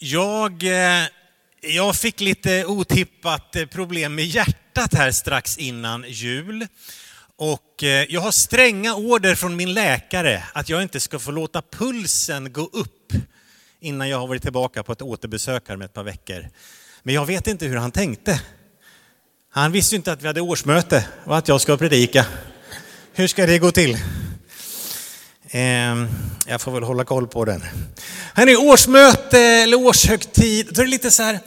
Jag, eh, jag fick lite otippat eh, problem med hjärtat här strax innan jul. Och eh, jag har stränga order från min läkare att jag inte ska få låta pulsen gå upp innan jag har varit tillbaka på ett återbesök här med ett par veckor. Men jag vet inte hur han tänkte. Han visste inte att vi hade årsmöte och att jag ska predika. Hur ska det gå till? Ehm, jag får väl hålla koll på den. Hörrni, årsmöte eller årshögtid, då är det lite så här,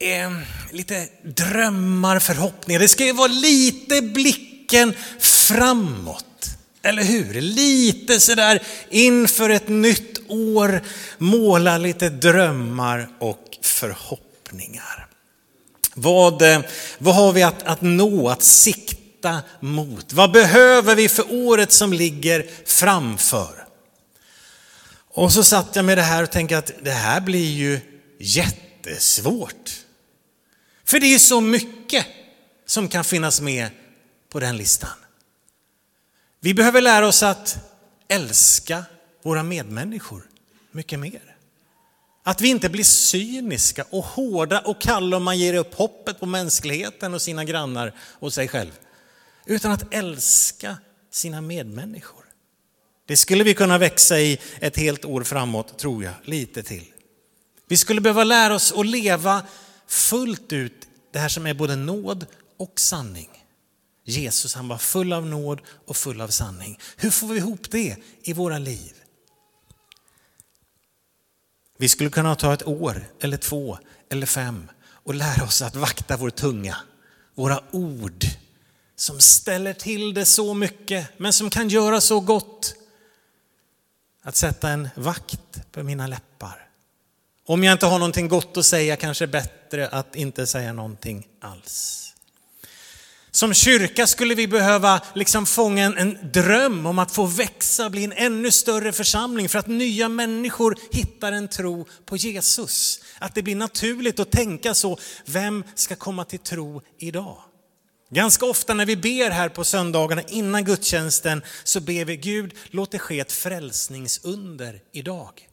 ehm, lite drömmar, förhoppningar. Det ska ju vara lite blicken framåt. Eller hur? Lite sådär inför ett nytt år, måla lite drömmar och förhoppningar. Vad, eh, vad har vi att, att nå, att sikta mot? Vad behöver vi för året som ligger framför? Och så satt jag med det här och tänkte att det här blir ju jättesvårt. För det är ju så mycket som kan finnas med på den listan. Vi behöver lära oss att älska våra medmänniskor mycket mer. Att vi inte blir cyniska och hårda och kalla om man ger upp hoppet på mänskligheten och sina grannar och sig själv. Utan att älska sina medmänniskor. Det skulle vi kunna växa i ett helt år framåt, tror jag, lite till. Vi skulle behöva lära oss att leva fullt ut det här som är både nåd och sanning. Jesus han var full av nåd och full av sanning. Hur får vi ihop det i våra liv? Vi skulle kunna ta ett år eller två eller fem och lära oss att vakta vår tunga, våra ord som ställer till det så mycket men som kan göra så gott. Att sätta en vakt på mina läppar. Om jag inte har någonting gott att säga kanske bättre att inte säga någonting alls. Som kyrka skulle vi behöva liksom fånga en, en dröm om att få växa, bli en ännu större församling för att nya människor hittar en tro på Jesus. Att det blir naturligt att tänka så, vem ska komma till tro idag? Ganska ofta när vi ber här på söndagarna innan gudstjänsten så ber vi Gud, låt det ske ett frälsningsunder idag.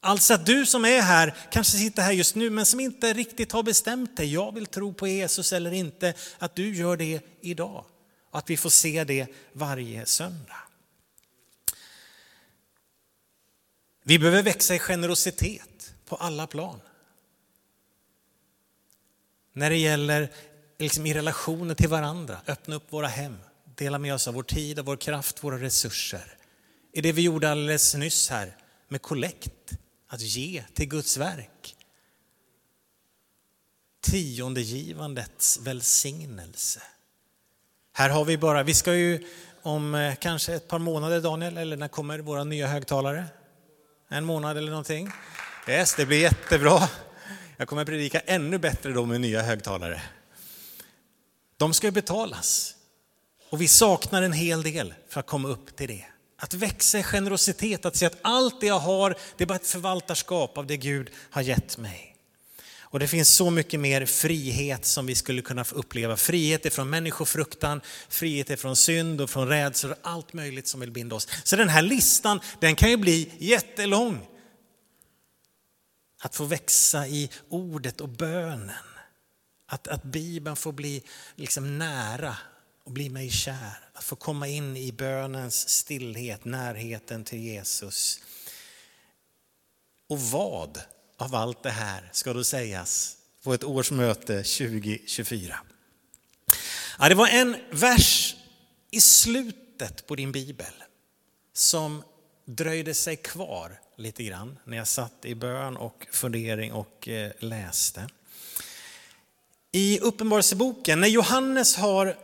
Alltså att du som är här, kanske sitter här just nu men som inte riktigt har bestämt dig, jag vill tro på Jesus eller inte, att du gör det idag. Och att vi får se det varje söndag. Vi behöver växa i generositet på alla plan. När det gäller liksom i relationer till varandra, öppna upp våra hem, dela med oss av vår tid, av vår kraft, våra resurser. I det vi gjorde alldeles nyss här med kollekt att ge till Guds verk. Tiondegivandets välsignelse. Här har vi bara, vi ska ju om eh, kanske ett par månader Daniel, eller när kommer våra nya högtalare? En månad eller någonting? Yes, det blir jättebra. Jag kommer predika ännu bättre då med nya högtalare. De ska ju betalas. Och vi saknar en hel del för att komma upp till det. Att växa i generositet, att se att allt det jag har, det är bara ett förvaltarskap av det Gud har gett mig. Och det finns så mycket mer frihet som vi skulle kunna få uppleva. Frihet ifrån människofruktan, frihet ifrån synd och från rädslor, allt möjligt som vill binda oss. Så den här listan, den kan ju bli jättelång. Att få växa i ordet och bönen. Att, att Bibeln får bli liksom nära och bli mig kär. Att få komma in i bönens stillhet, närheten till Jesus. Och vad av allt det här ska då sägas på ett årsmöte 2024? Ja, det var en vers i slutet på din bibel som dröjde sig kvar lite grann när jag satt i bön och fundering och eh, läste. I Uppenbarelseboken, när Johannes har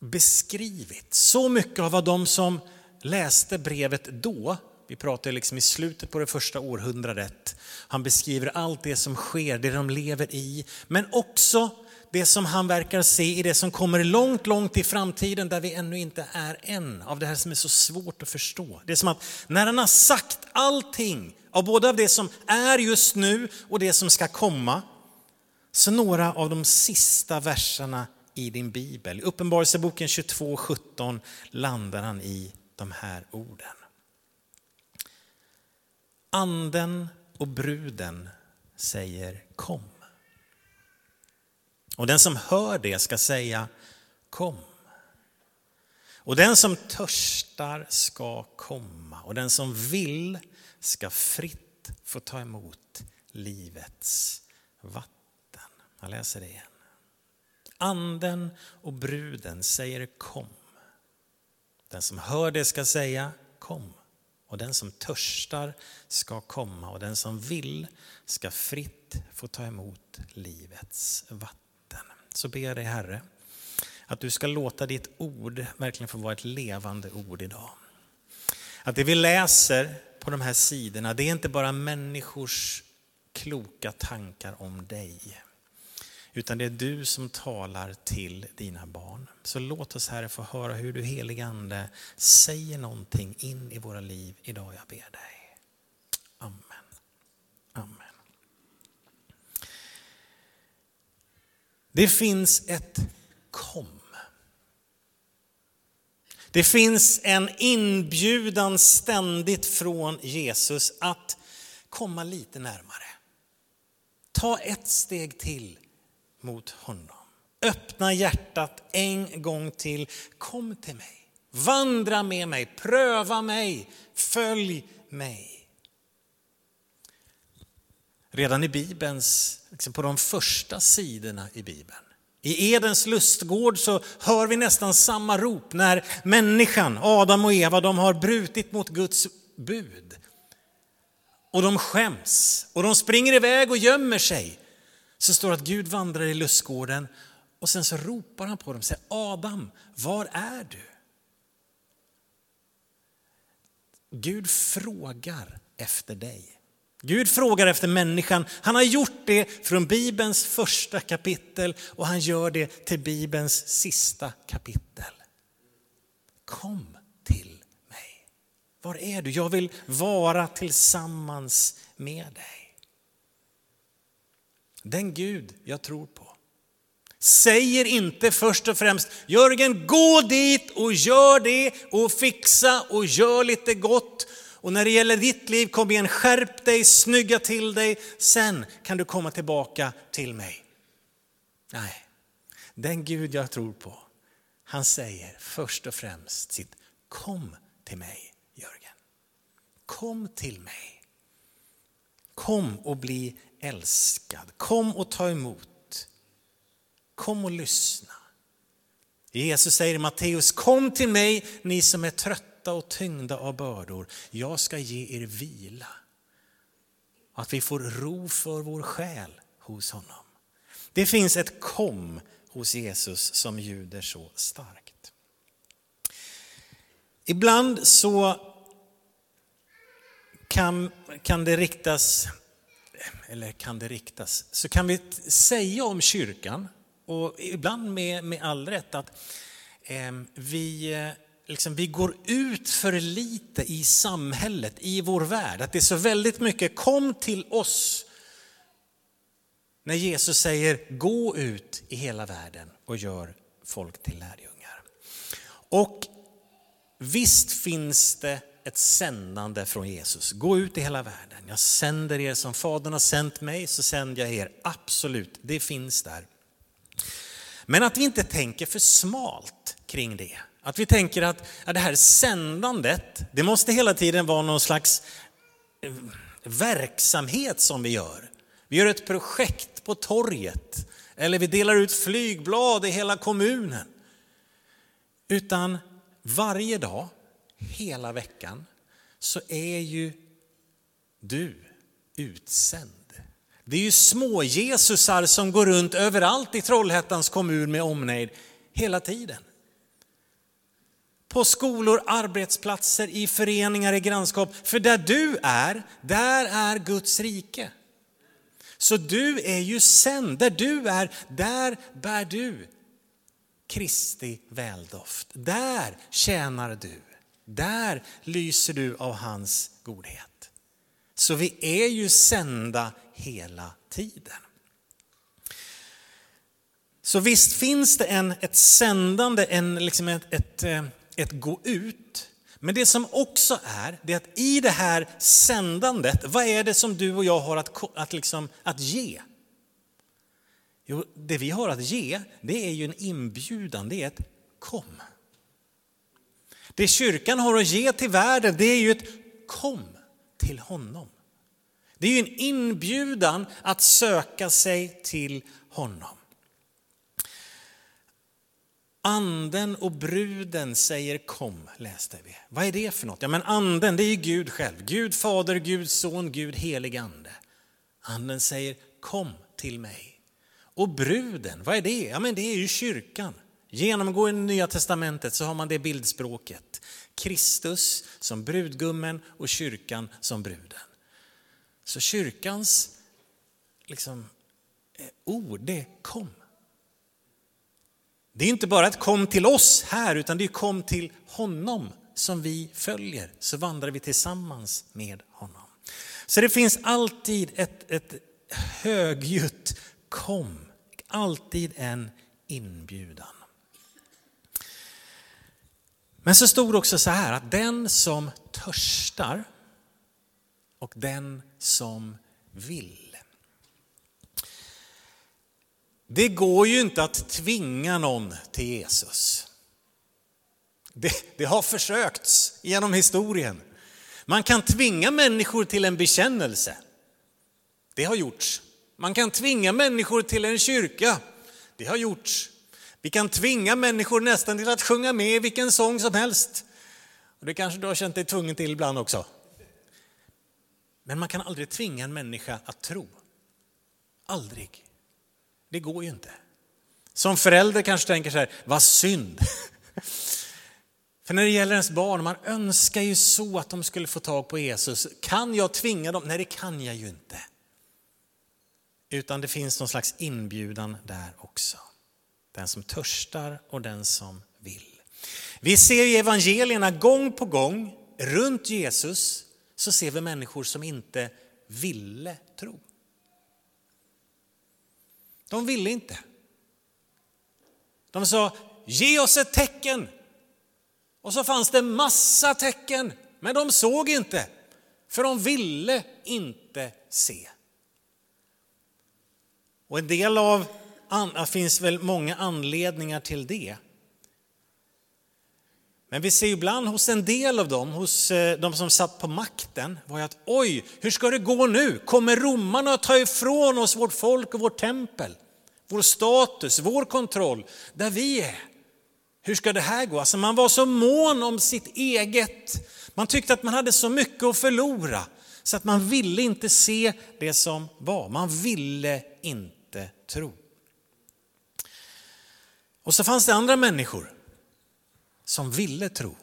beskrivit så mycket av vad de som läste brevet då, vi pratar liksom i slutet på det första århundradet, han beskriver allt det som sker, det de lever i, men också det som han verkar se i det som kommer långt, långt i framtiden där vi ännu inte är än, av det här som är så svårt att förstå. Det är som att när han har sagt allting, av både av det som är just nu och det som ska komma, så några av de sista verserna i din bibel. I Uppenbarelseboken 22.17 landar han i de här orden. Anden och bruden säger kom. Och den som hör det ska säga kom. Och den som törstar ska komma och den som vill ska fritt få ta emot livets vatten. Jag läser det igen. Anden och bruden säger kom. Den som hör det ska säga kom. Och den som törstar ska komma och den som vill ska fritt få ta emot livets vatten. Så ber jag dig Herre att du ska låta ditt ord verkligen få vara ett levande ord idag. Att det vi läser på de här sidorna, det är inte bara människors kloka tankar om dig. Utan det är du som talar till dina barn. Så låt oss Herre få höra hur du helige Ande säger någonting in i våra liv idag, jag ber dig. Amen. Amen. Det finns ett kom. Det finns en inbjudan ständigt från Jesus att komma lite närmare. Ta ett steg till mot honom. Öppna hjärtat en gång till. Kom till mig. Vandra med mig, pröva mig, följ mig. Redan i Bibelns, liksom på de första sidorna i Bibeln. I Edens lustgård så hör vi nästan samma rop när människan, Adam och Eva, de har brutit mot Guds bud. Och de skäms och de springer iväg och gömmer sig så står det att Gud vandrar i lustgården och sen så ropar han på dem och säger Adam, var är du? Gud frågar efter dig. Gud frågar efter människan. Han har gjort det från Bibelns första kapitel och han gör det till Bibelns sista kapitel. Kom till mig. Var är du? Jag vill vara tillsammans med dig. Den Gud jag tror på säger inte först och främst Jörgen, gå dit och gör det och fixa och gör lite gott. Och när det gäller ditt liv, kom igen, skärp dig, snygga till dig, sen kan du komma tillbaka till mig. Nej, den Gud jag tror på, han säger först och främst sitt kom till mig, Jörgen. Kom till mig. Kom och bli älskad. Kom och ta emot. Kom och lyssna. Jesus säger i Matteus, kom till mig ni som är trötta och tyngda av bördor. Jag ska ge er vila. Att vi får ro för vår själ hos honom. Det finns ett kom hos Jesus som ljuder så starkt. Ibland så kan, kan det riktas eller kan det riktas, så kan vi säga om kyrkan, och ibland med, med all rätt, att eh, vi, eh, liksom, vi går ut för lite i samhället, i vår värld. Att det är så väldigt mycket, kom till oss. När Jesus säger, gå ut i hela världen och gör folk till lärjungar. Och visst finns det ett sändande från Jesus. Gå ut i hela världen. Jag sänder er som Fadern har sänt mig, så sänder jag er. Absolut, det finns där. Men att vi inte tänker för smalt kring det. Att vi tänker att ja, det här sändandet, det måste hela tiden vara någon slags eh, verksamhet som vi gör. Vi gör ett projekt på torget eller vi delar ut flygblad i hela kommunen. Utan varje dag hela veckan så är ju du utsänd. Det är ju små Jesusar som går runt överallt i Trollhättans kommun med omnejd hela tiden. På skolor, arbetsplatser, i föreningar, i grannskap. För där du är, där är Guds rike. Så du är ju sänd. Där du är, där bär du Kristi väldoft. Där tjänar du. Där lyser du av hans godhet. Så vi är ju sända hela tiden. Så visst finns det en, ett sändande, en, liksom ett, ett, eh, ett gå ut. Men det som också är, det är att i det här sändandet, vad är det som du och jag har att, att, liksom, att ge? Jo, det vi har att ge, det är ju en inbjudan, det är ett kom. Det kyrkan har att ge till världen, det är ju ett kom till honom. Det är ju en inbjudan att söka sig till honom. Anden och bruden säger kom, läste vi. Vad är det för något? Ja, men anden, det är ju Gud själv. Gud fader, Gud son, Gud helig ande. Anden säger kom till mig. Och bruden, vad är det? Ja, men det är ju kyrkan. Genomgå i Nya Testamentet så har man det bildspråket. Kristus som brudgummen och kyrkan som bruden. Så kyrkans liksom, eh, ord, det kom. Det är inte bara ett kom till oss här, utan det är kom till honom som vi följer, så vandrar vi tillsammans med honom. Så det finns alltid ett, ett högljutt kom, alltid en inbjudan. Men så stod det också så här att den som törstar och den som vill. Det går ju inte att tvinga någon till Jesus. Det, det, har försökts genom historien. Man kan tvinga människor till en bekännelse. Det har gjorts. Man kan tvinga människor till en kyrka. Det har gjorts. Vi kan tvinga människor nästan till att sjunga med vilken sång som helst. Och det kanske du har känt dig tvungen till ibland också. Men man kan aldrig tvinga en människa att tro. Aldrig. Det går ju inte. Som förälder kanske tänker så här, vad synd. För när det gäller ens barn, man önskar ju så att de skulle få tag på Jesus. Kan jag tvinga dem? Nej, det kan jag ju inte. Utan det finns någon slags inbjudan där också. Den som törstar och den som vill. Vi ser i evangelierna gång på gång runt Jesus så ser vi människor som inte ville tro. De ville inte. De sa, ge oss ett tecken. Och så fanns det massa tecken, men de såg inte, för de ville inte se. Och en del av, det finns väl många anledningar till det. Men vi ser ibland hos en del av dem, hos eh, de som satt på makten, var ju att oj, hur ska det gå nu? Kommer romarna att ta ifrån oss vårt folk och vårt tempel? Vår status, vår kontroll, där vi är. Hur ska det här gå? Alltså man var så mån om sitt eget. Man tyckte att man hade så mycket att förlora så att man ville inte se det som var. Man ville inte tro. Och så fanns det andra människor som ville tro.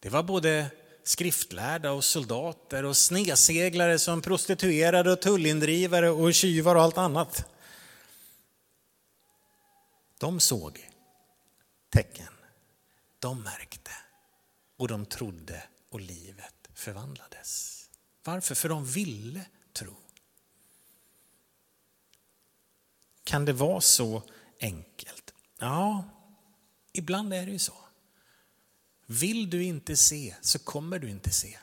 Det var både skriftlärda och soldater och sneseglare som prostituerade och tullindrivare och tjuvar och allt annat. De såg tecken, de märkte och de trodde och livet förvandlades. Varför? För de ville tro. Kan det vara så enkelt? Ja, Ibland är det ju så. Vill du inte se så kommer du inte se.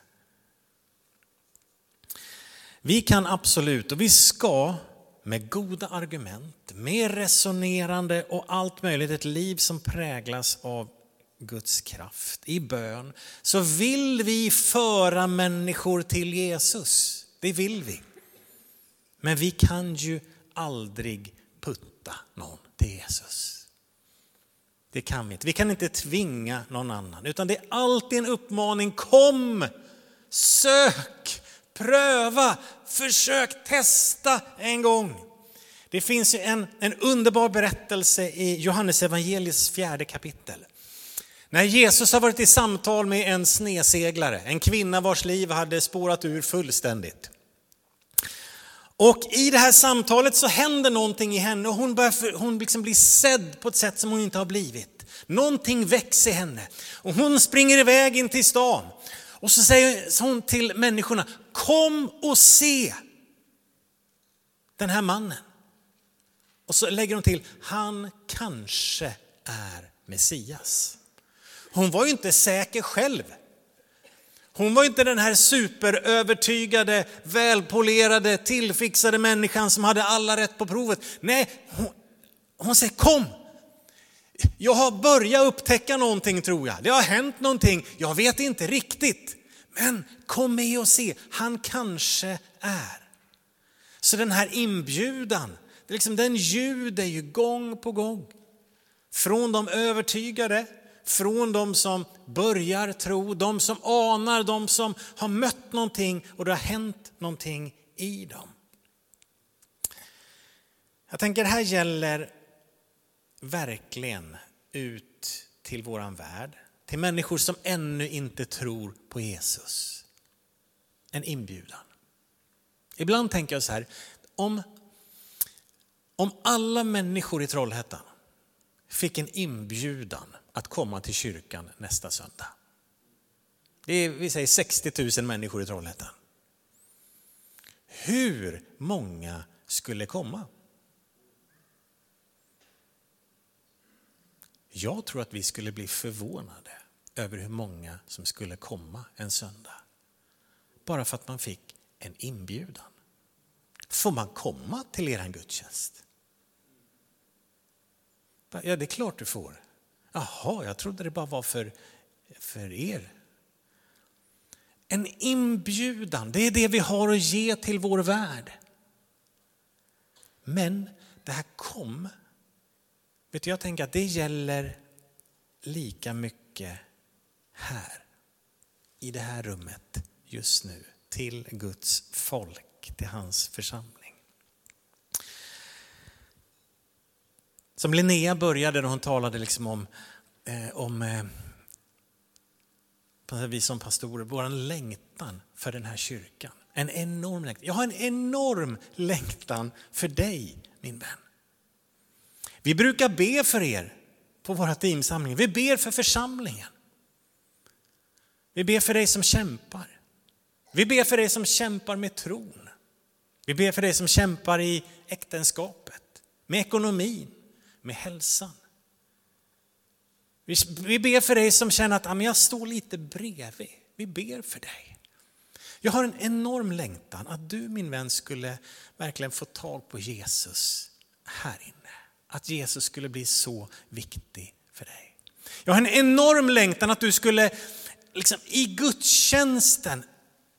Vi kan absolut, och vi ska med goda argument, med resonerande och allt möjligt, ett liv som präglas av Guds kraft i bön, så vill vi föra människor till Jesus. Det vill vi. Men vi kan ju aldrig putta någon till Jesus. Det kan vi inte. Vi kan inte tvinga någon annan, utan det är alltid en uppmaning. Kom, sök, pröva, försök, testa en gång. Det finns en, en underbar berättelse i Johannes evangeliets fjärde kapitel. När Jesus har varit i samtal med en sneseglare, en kvinna vars liv hade spårat ur fullständigt. Och i det här samtalet så händer någonting i henne och hon, börjar, hon liksom blir sedd på ett sätt som hon inte har blivit. Någonting väcks i henne och hon springer iväg in till stan. Och så säger hon till människorna, kom och se den här mannen. Och så lägger hon till, han kanske är Messias. hon var ju inte säker själv. Hon var inte den här superövertygade, välpolerade, tillfixade människan som hade alla rätt på provet. Nej, hon, hon säger kom. Jag har börjat upptäcka någonting tror jag. Det har hänt någonting. Jag vet inte riktigt. Men kom med och se, han kanske är. Så den här inbjudan, liksom, den ljuder ju gång på gång. Från de övertygade, från de som börjar tro, de som anar, de som har mött någonting och det har hänt någonting i dem. Jag tänker det här gäller verkligen ut till våran värld, till människor som ännu inte tror på Jesus. En inbjudan. Ibland tänker jag så här, om, om alla människor i Trollhättan fick en inbjudan att komma till kyrkan nästa söndag. Det är, vi säger 60 000 människor i Trollhättan. Hur många skulle komma? Jag tror att vi skulle bli förvånade över hur många som skulle komma en söndag. Bara för att man fick en inbjudan. Får man komma till er gudstjänst? Ja, det är klart du får. Jaha, jag trodde det bara var för, för er. En inbjudan, det är det vi har att ge till vår värld. Men det här kom. Vet du, jag tänker att det gäller lika mycket här. I det här rummet just nu. Till Guds folk, till hans församling. Som Linnea började när hon talade liksom om, eh, om eh, vi som pastorer, vår längtan för den här kyrkan. En enorm längtan. Jag har en enorm längtan för dig, min vän. Vi brukar be för er på våra teamsamlingar. Vi ber för församlingen. Vi ber för dig som kämpar. Vi ber för dig som kämpar med tron. Vi ber för dig som kämpar i äktenskapet, med ekonomin, med hälsan. Vi ber för dig som känner att jag står lite bredvid. Vi ber för dig. Jag har en enorm längtan att du min vän skulle verkligen få tag på Jesus här inne. Att Jesus skulle bli så viktig för dig. Jag har en enorm längtan att du skulle liksom, i gudstjänsten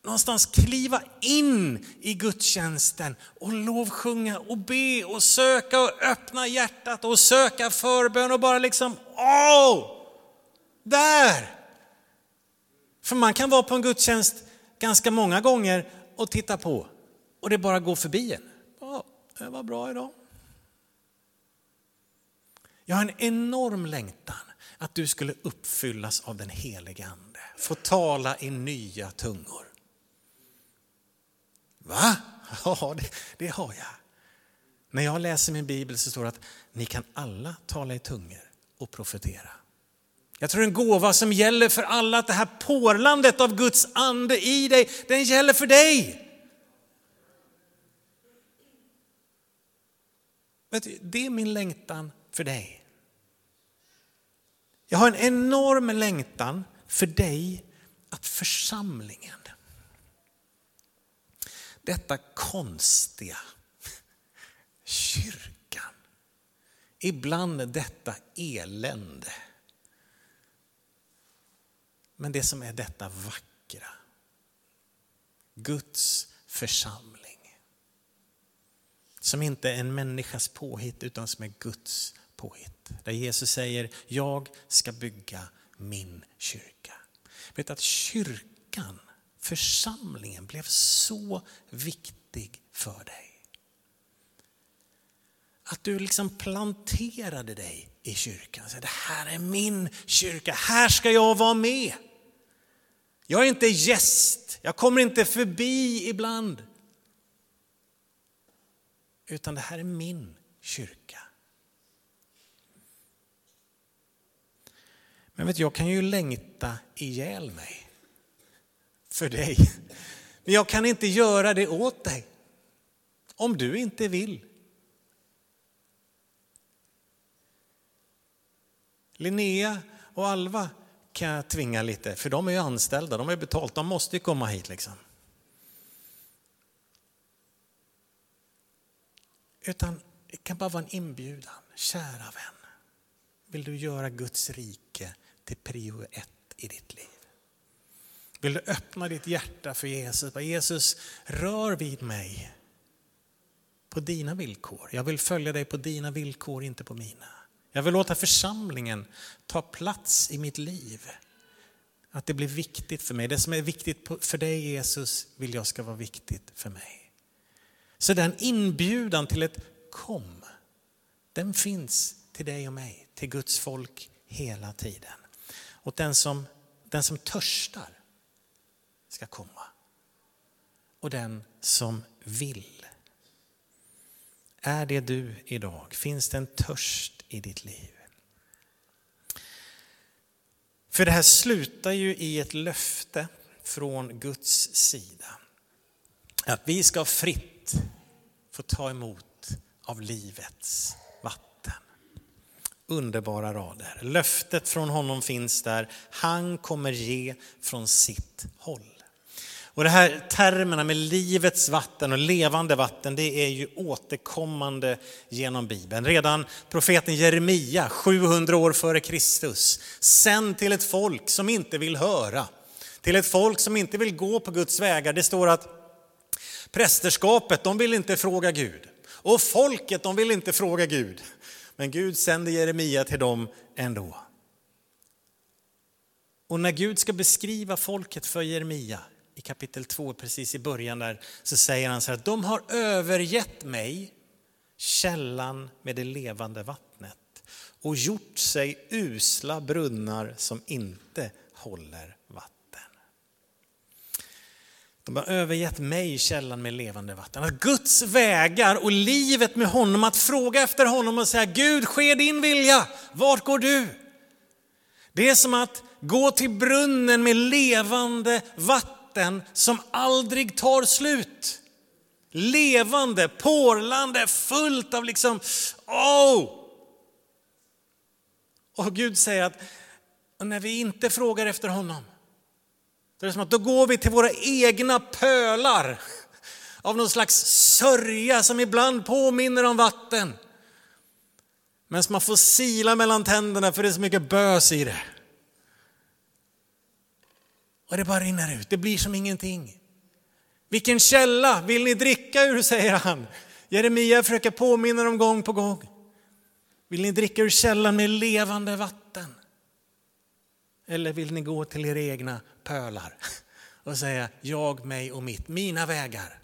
någonstans kliva in i gudstjänsten och lovsjunga och be och söka och öppna hjärtat och söka förbön och bara liksom, åh, där! För man kan vara på en gudstjänst ganska många gånger och titta på och det bara går förbi en. Ja, det var bra idag. Jag har en enorm längtan att du skulle uppfyllas av den helige Ande, få tala i nya tungor. Va? Ja, det, det har jag. När jag läser min bibel så står det att ni kan alla tala i tungor och profetera. Jag tror en gåva som gäller för alla, att det här porlandet av Guds ande i dig, den gäller för dig. Vet du, det är min längtan för dig. Jag har en enorm längtan för dig att församlingen detta konstiga, kyrkan, ibland detta elände. Men det som är detta vackra, Guds församling. Som inte är en människas påhitt utan som är Guds påhitt. Där Jesus säger, jag ska bygga min kyrka. Vet att kyrkan församlingen blev så viktig för dig. Att du liksom planterade dig i kyrkan. det här är min kyrka, här ska jag vara med. Jag är inte gäst, jag kommer inte förbi ibland. Utan det här är min kyrka. Men vet jag kan ju längta ihjäl mig för dig. Men jag kan inte göra det åt dig. Om du inte vill. Linnea och Alva kan jag tvinga lite, för de är ju anställda, de är betalt, de måste ju komma hit liksom. Utan det kan bara vara en inbjudan. Kära vän, vill du göra Guds rike till prio ett i ditt liv? Vill du öppna ditt hjärta för Jesus? Jesus, rör vid mig på dina villkor. Jag vill följa dig på dina villkor, inte på mina. Jag vill låta församlingen ta plats i mitt liv. Att det blir viktigt för mig. Det som är viktigt för dig Jesus vill jag ska vara viktigt för mig. Så den inbjudan till ett kom, den finns till dig och mig, till Guds folk hela tiden. Och den som, den som törstar ska komma. Och den som vill. Är det du idag? Finns det en törst i ditt liv? För det här slutar ju i ett löfte från Guds sida. Att vi ska fritt få ta emot av livets vatten. Underbara rader. Löftet från honom finns där. Han kommer ge från sitt håll. Och det här termerna med livets vatten och levande vatten, det är ju återkommande genom Bibeln. Redan profeten Jeremia, 700 år före Kristus, sänd till ett folk som inte vill höra, till ett folk som inte vill gå på Guds vägar. Det står att prästerskapet, de vill inte fråga Gud. Och folket, de vill inte fråga Gud. Men Gud sänder Jeremia till dem ändå. Och när Gud ska beskriva folket för Jeremia i kapitel 2, precis i början där, så säger han så här att de har övergett mig, källan med det levande vattnet och gjort sig usla brunnar som inte håller vatten. De har övergett mig, källan med levande vatten. Att Guds vägar och livet med honom, att fråga efter honom och säga Gud, ske din vilja, vart går du? Det är som att gå till brunnen med levande vatten vatten som aldrig tar slut. Levande, porlande, fullt av liksom, åh! Oh! Och Gud säger att när vi inte frågar efter honom, då är det som att då går vi till våra egna pölar av någon slags sörja som ibland påminner om vatten. Men som man får sila mellan tänderna för det är så mycket bös i det. Och det bara rinner ut, det blir som ingenting. Vilken källa vill ni dricka ur, säger han. Jeremia försöker påminna dem gång på gång. Vill ni dricka ur källan med levande vatten? Eller vill ni gå till era egna pölar och säga jag, mig och mitt, mina vägar?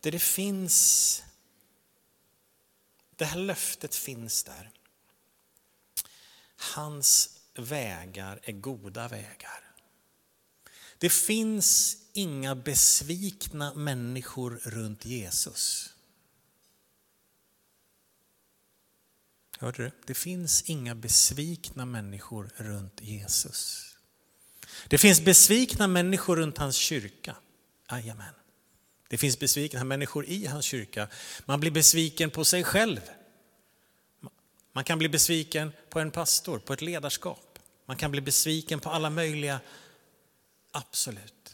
Det finns det här löftet finns där. Hans vägar är goda vägar. Det finns inga besvikna människor runt Jesus. Hörde du? Det finns inga besvikna människor runt Jesus. Det finns besvikna människor runt hans kyrka. Jajamän. Det finns besvikna människor i hans kyrka. Man blir besviken på sig själv. Man kan bli besviken på en pastor, på ett ledarskap. Man kan bli besviken på alla möjliga, absolut.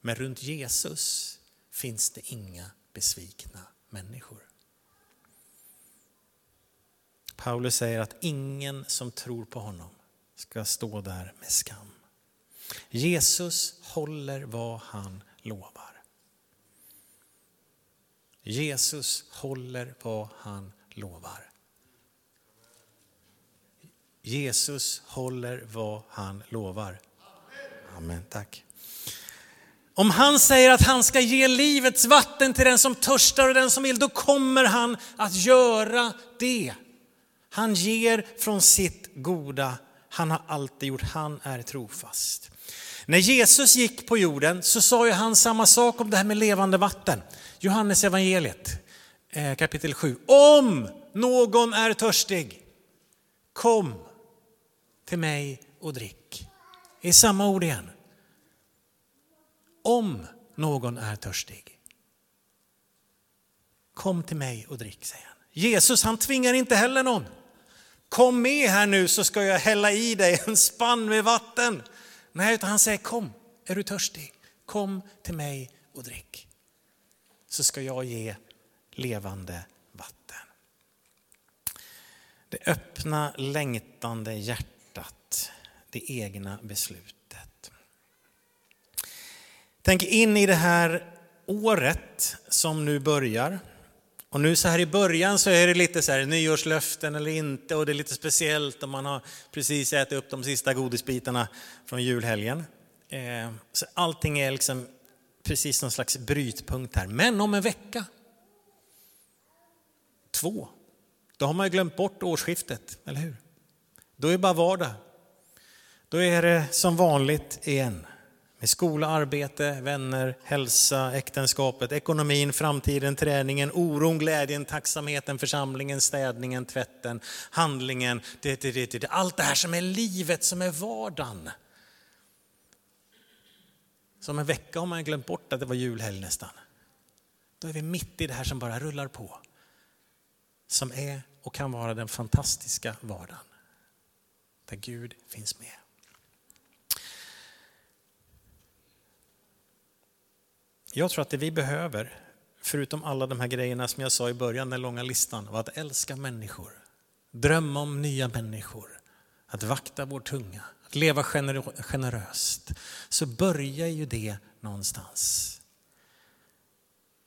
Men runt Jesus finns det inga besvikna människor. Paulus säger att ingen som tror på honom ska stå där med skam. Jesus håller vad han lovar. Jesus håller vad han lovar. Jesus håller vad han lovar. Amen, tack. Om han säger att han ska ge livets vatten till den som törstar och den som vill, då kommer han att göra det. Han ger från sitt goda. Han har alltid gjort, han är trofast. När Jesus gick på jorden så sa ju han samma sak om det här med levande vatten. Johannes evangeliet eh, kapitel 7. Om någon är törstig, kom till mig och drick. Det är samma ord igen. Om någon är törstig. Kom till mig och drick, säger han. Jesus han tvingar inte heller någon. Kom med här nu så ska jag hälla i dig en spann med vatten. Nej, utan han säger kom, är du törstig? Kom till mig och drick. Så ska jag ge levande vatten. Det öppna längtande hjärtat, det egna beslutet. Tänk in i det här året som nu börjar. Och nu så här i början så är det lite så här nyårslöften eller inte och det är lite speciellt om man har precis ätit upp de sista godisbitarna från julhelgen. Eh, så allting är liksom precis någon slags brytpunkt här. Men om en vecka, två, då har man ju glömt bort årsskiftet, eller hur? Då är det bara vardag. Då är det som vanligt igen. Med skola, arbete, vänner, hälsa, äktenskapet, ekonomin, framtiden, träningen, oron, glädjen, tacksamheten, församlingen, städningen, tvätten, handlingen. Det, det, det, det, allt det här som är livet, som är vardagen. Som en vecka har man glömt bort att det var julhelg nästan. Då är vi mitt i det här som bara rullar på. Som är och kan vara den fantastiska vardagen. Där Gud finns med. Jag tror att det vi behöver, förutom alla de här grejerna som jag sa i början, den långa listan, var att älska människor, drömma om nya människor, att vakta vår tunga, att leva generöst, så börjar ju det någonstans.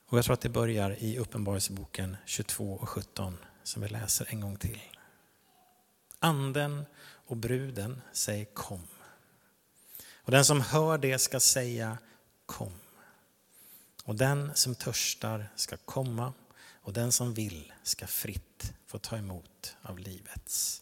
Och jag tror att det börjar i Uppenbarelseboken 22 och 17 som vi läser en gång till. Anden och bruden säger kom. Och den som hör det ska säga kom. Och den som törstar ska komma och den som vill ska fritt få ta emot av livets